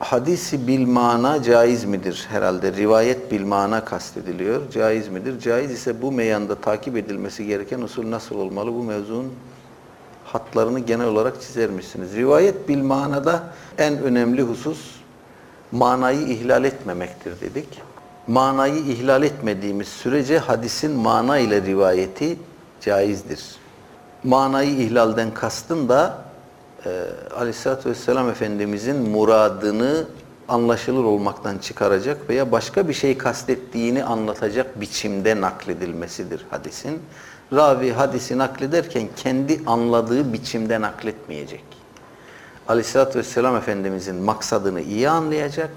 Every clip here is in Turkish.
hadisi bil mana caiz midir herhalde? Rivayet bil mana kastediliyor. Caiz midir? Caiz ise bu meyanda takip edilmesi gereken usul nasıl olmalı? Bu mevzunun hatlarını genel olarak çizer misiniz? Rivayet bil manada en önemli husus manayı ihlal etmemektir dedik. Manayı ihlal etmediğimiz sürece hadisin mana ile rivayeti caizdir. Manayı ihlalden kastın da e, Aleyhisselatü Vesselam Efendimizin muradını anlaşılır olmaktan çıkaracak veya başka bir şey kastettiğini anlatacak biçimde nakledilmesidir hadisin. Ravi hadisi naklederken kendi anladığı biçimde nakletmeyecek. Aleyhisselatü Vesselam Efendimizin maksadını iyi anlayacak.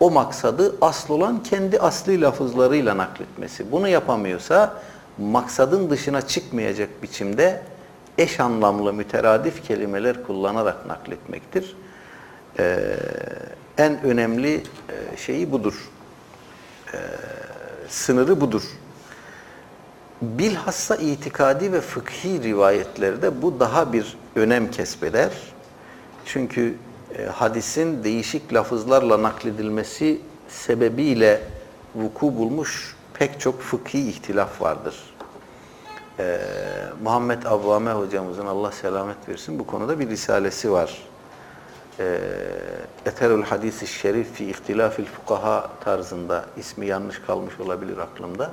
O maksadı asıl olan kendi asli lafızlarıyla nakletmesi. Bunu yapamıyorsa maksadın dışına çıkmayacak biçimde eş anlamlı müteradif kelimeler kullanarak nakletmektir. Ee, en önemli e, şeyi budur. Ee, sınırı budur. Bilhassa itikadi ve fıkhi rivayetlerde bu daha bir önem kesbeder. Çünkü e, hadisin değişik lafızlarla nakledilmesi sebebiyle vuku bulmuş pek çok fıkhi ihtilaf vardır. Ee, Muhammed Avvame hocamızın Allah selamet versin bu konuda bir risalesi var. Ee, Eterül Hadis-i Şerif fi İhtilafil Fukaha tarzında ismi yanlış kalmış olabilir aklımda.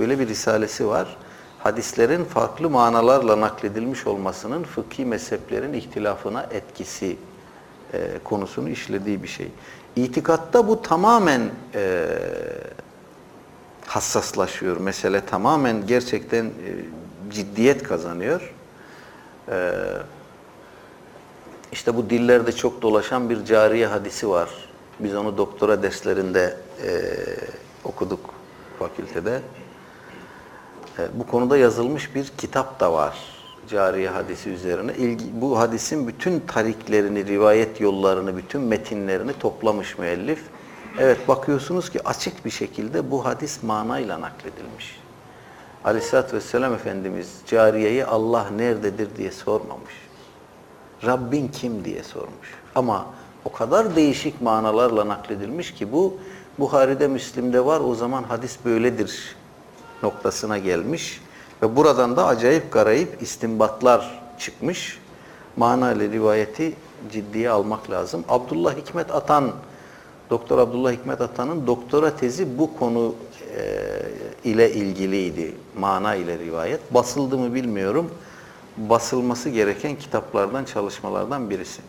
Böyle bir risalesi var. Hadislerin farklı manalarla nakledilmiş olmasının fıkhi mezheplerin ihtilafına etkisi e, konusunu işlediği bir şey. İtikatta bu tamamen e, hassaslaşıyor. Mesele tamamen gerçekten e, ciddiyet kazanıyor. E, işte bu dillerde çok dolaşan bir cariye hadisi var. Biz onu doktora derslerinde e, okuduk fakültede. E, bu konuda yazılmış bir kitap da var. Cariye hadisi üzerine. İlgi, bu hadisin bütün tariklerini, rivayet yollarını, bütün metinlerini toplamış müellif. Evet bakıyorsunuz ki açık bir şekilde bu hadis manayla nakledilmiş. Aleyhisselatü Vesselam Efendimiz cariyeye Allah nerededir diye sormamış. Rabbin kim diye sormuş. Ama o kadar değişik manalarla nakledilmiş ki bu Buhari'de, Müslim'de var. O zaman hadis böyledir noktasına gelmiş. Ve buradan da acayip garayip istimbatlar çıkmış. Mana ile rivayeti ciddiye almak lazım. Abdullah Hikmet Atan, Doktor Abdullah Hikmet Atan'ın doktora tezi bu konu e, ile ilgiliydi. Mana ile rivayet. Basıldı mı bilmiyorum. Basılması gereken kitaplardan, çalışmalardan birisi.